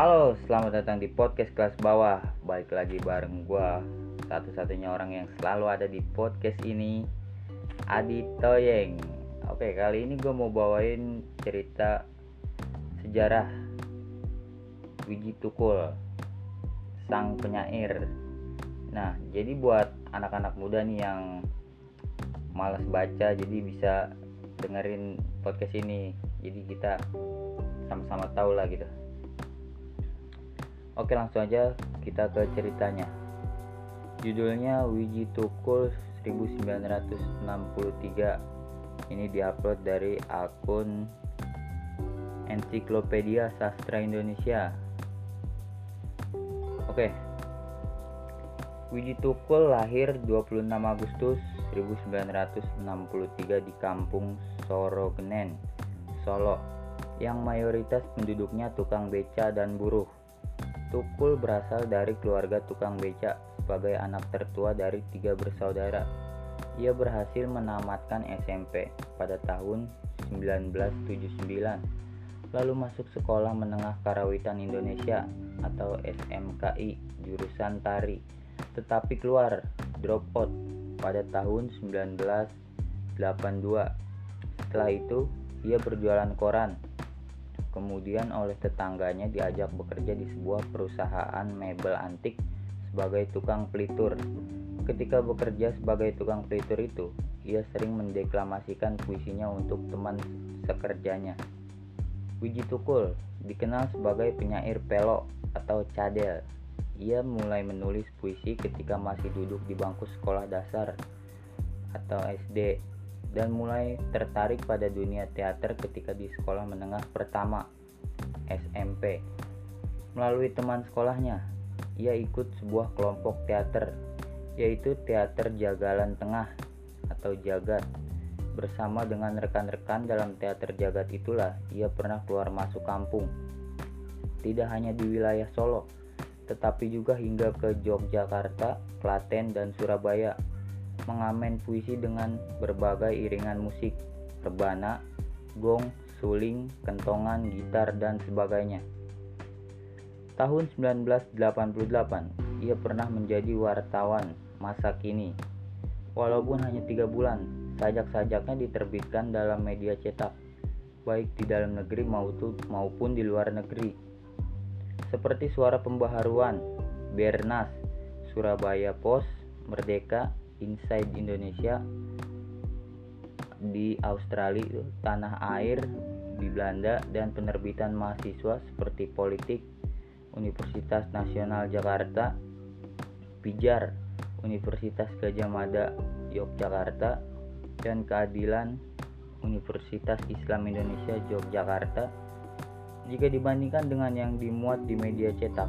Halo, selamat datang di podcast kelas bawah. Balik lagi bareng gua, satu-satunya orang yang selalu ada di podcast ini, Adi Toyeng. Oke, kali ini gue mau bawain cerita sejarah Wiji Tukul, sang penyair. Nah, jadi buat anak-anak muda nih yang malas baca, jadi bisa dengerin podcast ini. Jadi kita sama-sama tahu lah gitu. Oke langsung aja kita ke ceritanya. Judulnya Wiji Tukul 1963 Ini diupload dari akun Ensiklopedia Sastra Indonesia. Oke. Wiji Tukul lahir 26 Agustus 1963 di kampung Sorogenen, Solo yang mayoritas penduduknya tukang beca dan buruh Tukul berasal dari keluarga tukang becak sebagai anak tertua dari tiga bersaudara. Ia berhasil menamatkan SMP pada tahun 1979, lalu masuk Sekolah Menengah Karawitan Indonesia atau SMKI jurusan tari, tetapi keluar drop out pada tahun 1982. Setelah itu, ia berjualan koran Kemudian oleh tetangganya diajak bekerja di sebuah perusahaan mebel antik sebagai tukang pelitur. Ketika bekerja sebagai tukang pelitur itu, ia sering mendeklamasikan puisinya untuk teman sekerjanya. Wiji Tukul dikenal sebagai penyair pelok atau cadel. Ia mulai menulis puisi ketika masih duduk di bangku sekolah dasar atau SD dan mulai tertarik pada dunia teater ketika di sekolah menengah pertama SMP. Melalui teman sekolahnya, ia ikut sebuah kelompok teater yaitu Teater Jagalan Tengah atau Jagat. Bersama dengan rekan-rekan dalam teater Jagat itulah ia pernah keluar masuk kampung. Tidak hanya di wilayah Solo, tetapi juga hingga ke Yogyakarta, Klaten, dan Surabaya mengamen puisi dengan berbagai iringan musik, rebana, gong, suling, kentongan, gitar, dan sebagainya. Tahun 1988, ia pernah menjadi wartawan masa kini. Walaupun hanya tiga bulan, sajak-sajaknya diterbitkan dalam media cetak, baik di dalam negeri maupun di luar negeri. Seperti Suara Pembaharuan, Bernas, Surabaya Post, Merdeka, Inside Indonesia di Australia itu tanah air di Belanda dan penerbitan mahasiswa seperti politik Universitas Nasional Jakarta Pijar Universitas Gajah Mada Yogyakarta dan keadilan Universitas Islam Indonesia Yogyakarta. Jika dibandingkan dengan yang dimuat di media cetak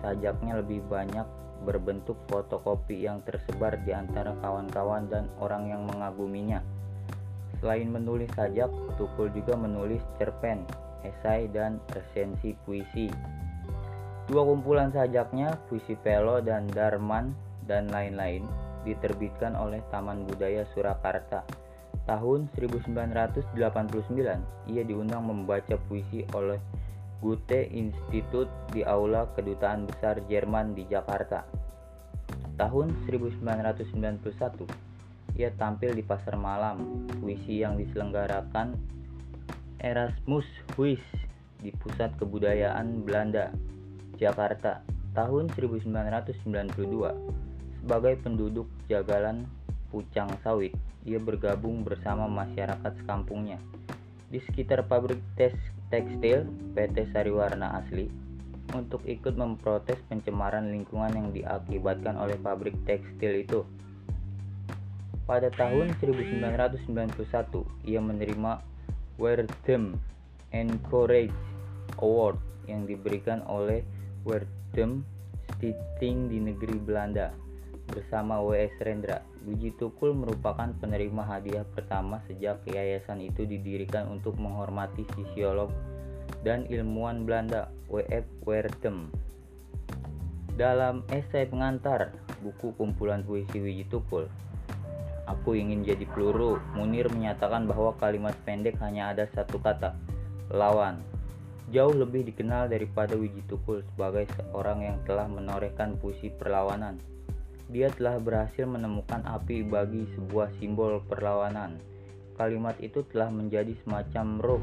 sajaknya lebih banyak berbentuk fotokopi yang tersebar di antara kawan-kawan dan orang yang mengaguminya. Selain menulis sajak, Tukul juga menulis cerpen, esai, dan resensi puisi. Dua kumpulan sajaknya, Puisi Pelo dan Darman, dan lain-lain, diterbitkan oleh Taman Budaya Surakarta. Tahun 1989, ia diundang membaca puisi oleh Goethe Institut di Aula Kedutaan Besar Jerman di Jakarta. Tahun 1991, ia tampil di Pasar Malam, puisi yang diselenggarakan Erasmus Huis di Pusat Kebudayaan Belanda, Jakarta, tahun 1992. Sebagai penduduk jagalan Pucang Sawit, ia bergabung bersama masyarakat sekampungnya. Di sekitar pabrik tekstil PT Sariwarna Asli untuk ikut memprotes pencemaran lingkungan yang diakibatkan oleh pabrik tekstil itu. Pada tahun 1991, ia menerima Werdem Encourage Award yang diberikan oleh Werdem Stichting di negeri Belanda bersama W.S. Rendra. Wiji Tukul merupakan penerima hadiah pertama sejak yayasan itu didirikan untuk menghormati sisiolog dan ilmuwan Belanda W.F. Werdem. Dalam esai pengantar buku kumpulan puisi Wiji Tukul, Aku ingin jadi peluru. Munir menyatakan bahwa kalimat pendek hanya ada satu kata, lawan. jauh lebih dikenal daripada Wiji Tukul sebagai seorang yang telah menorehkan puisi perlawanan. Dia telah berhasil menemukan api bagi sebuah simbol perlawanan. Kalimat itu telah menjadi semacam roh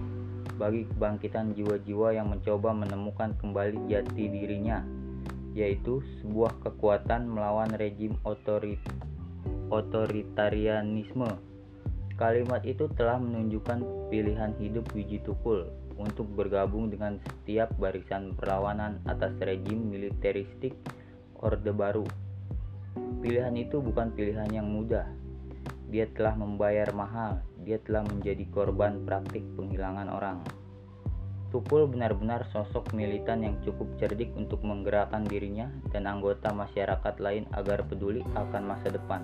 bagi kebangkitan jiwa-jiwa yang mencoba menemukan kembali jati dirinya, yaitu sebuah kekuatan melawan rejim otorit otoritarianisme. Kalimat itu telah menunjukkan pilihan hidup Wiji Tukul untuk bergabung dengan setiap barisan perlawanan atas rejim militeristik Orde Baru. Pilihan itu bukan pilihan yang mudah. Dia telah membayar mahal, dia telah menjadi korban praktik penghilangan orang. Tukul benar-benar sosok militan yang cukup cerdik untuk menggerakkan dirinya dan anggota masyarakat lain agar peduli akan masa depan.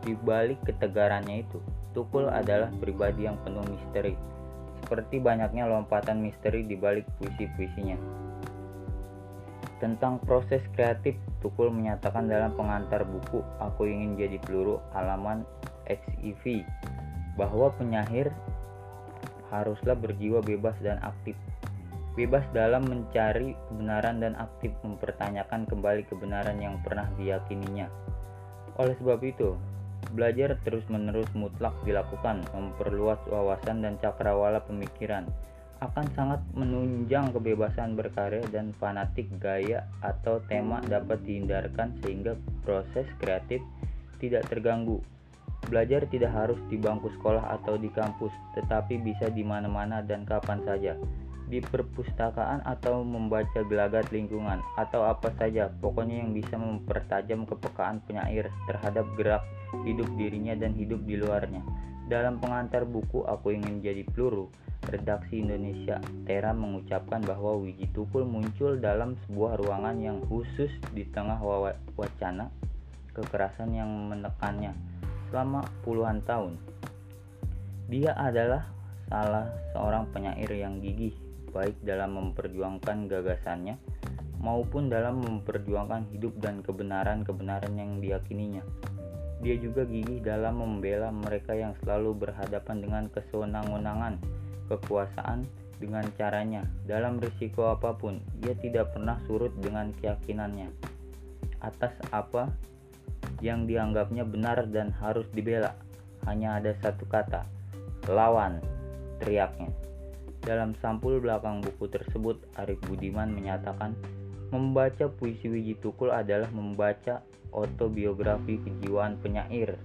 Di balik ketegarannya itu, Tukul adalah pribadi yang penuh misteri, seperti banyaknya lompatan misteri di balik puisi-puisinya. Tentang proses kreatif, Tukul menyatakan dalam pengantar buku Aku Ingin Jadi Peluru halaman XIV bahwa penyair haruslah berjiwa bebas dan aktif. Bebas dalam mencari kebenaran dan aktif mempertanyakan kembali kebenaran yang pernah diyakininya. Oleh sebab itu, Belajar terus-menerus mutlak dilakukan, memperluas wawasan dan cakrawala pemikiran akan sangat menunjang kebebasan berkarya dan fanatik gaya atau tema dapat dihindarkan sehingga proses kreatif tidak terganggu. Belajar tidak harus di bangku sekolah atau di kampus, tetapi bisa di mana-mana dan kapan saja. Di perpustakaan atau membaca gelagat lingkungan atau apa saja pokoknya yang bisa mempertajam kepekaan penyair terhadap gerak hidup dirinya dan hidup di luarnya. Dalam pengantar buku Aku Ingin Jadi Peluru redaksi Indonesia Tera mengucapkan bahwa Wiji Tukul muncul dalam sebuah ruangan yang khusus di tengah wacana kekerasan yang menekannya selama puluhan tahun dia adalah salah seorang penyair yang gigih baik dalam memperjuangkan gagasannya maupun dalam memperjuangkan hidup dan kebenaran-kebenaran yang diyakininya. Dia juga gigih dalam membela mereka yang selalu berhadapan dengan kesewenang-wenangan, kekuasaan dengan caranya. Dalam risiko apa pun, ia tidak pernah surut dengan keyakinannya atas apa yang dianggapnya benar dan harus dibela. Hanya ada satu kata, lawan, teriaknya. Dalam sampul belakang buku tersebut, Arif Budiman menyatakan membaca puisi Wiji Tukul adalah membaca autobiografi kejiwaan penyair.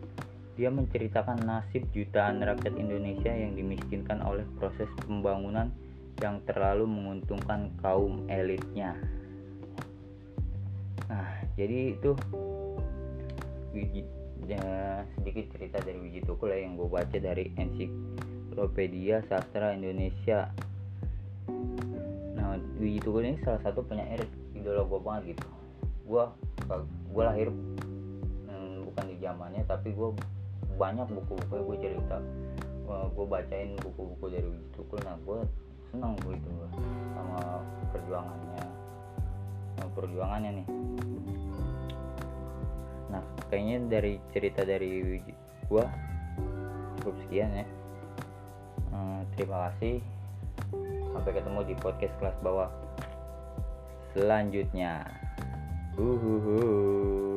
Dia menceritakan nasib jutaan rakyat Indonesia yang dimiskinkan oleh proses pembangunan yang terlalu menguntungkan kaum elitnya. Nah, jadi itu ya, sedikit cerita dari Wiji Tukul ya, yang gue baca dari Ensiklopedia Sastra Indonesia nah Wiji Tukul ini salah satu penyair idola gue banget gitu gue gue lahir hmm, bukan di zamannya tapi gue banyak buku-buku gue cerita. Gue bacain buku-buku dari Tukul nah gue senang gue itu sama perjuangannya. Sama perjuangannya nih. Nah kayaknya dari cerita dari gue cukup sekian ya. Hmm, terima kasih. Sampai ketemu di podcast kelas bawah selanjutnya. Uhuhu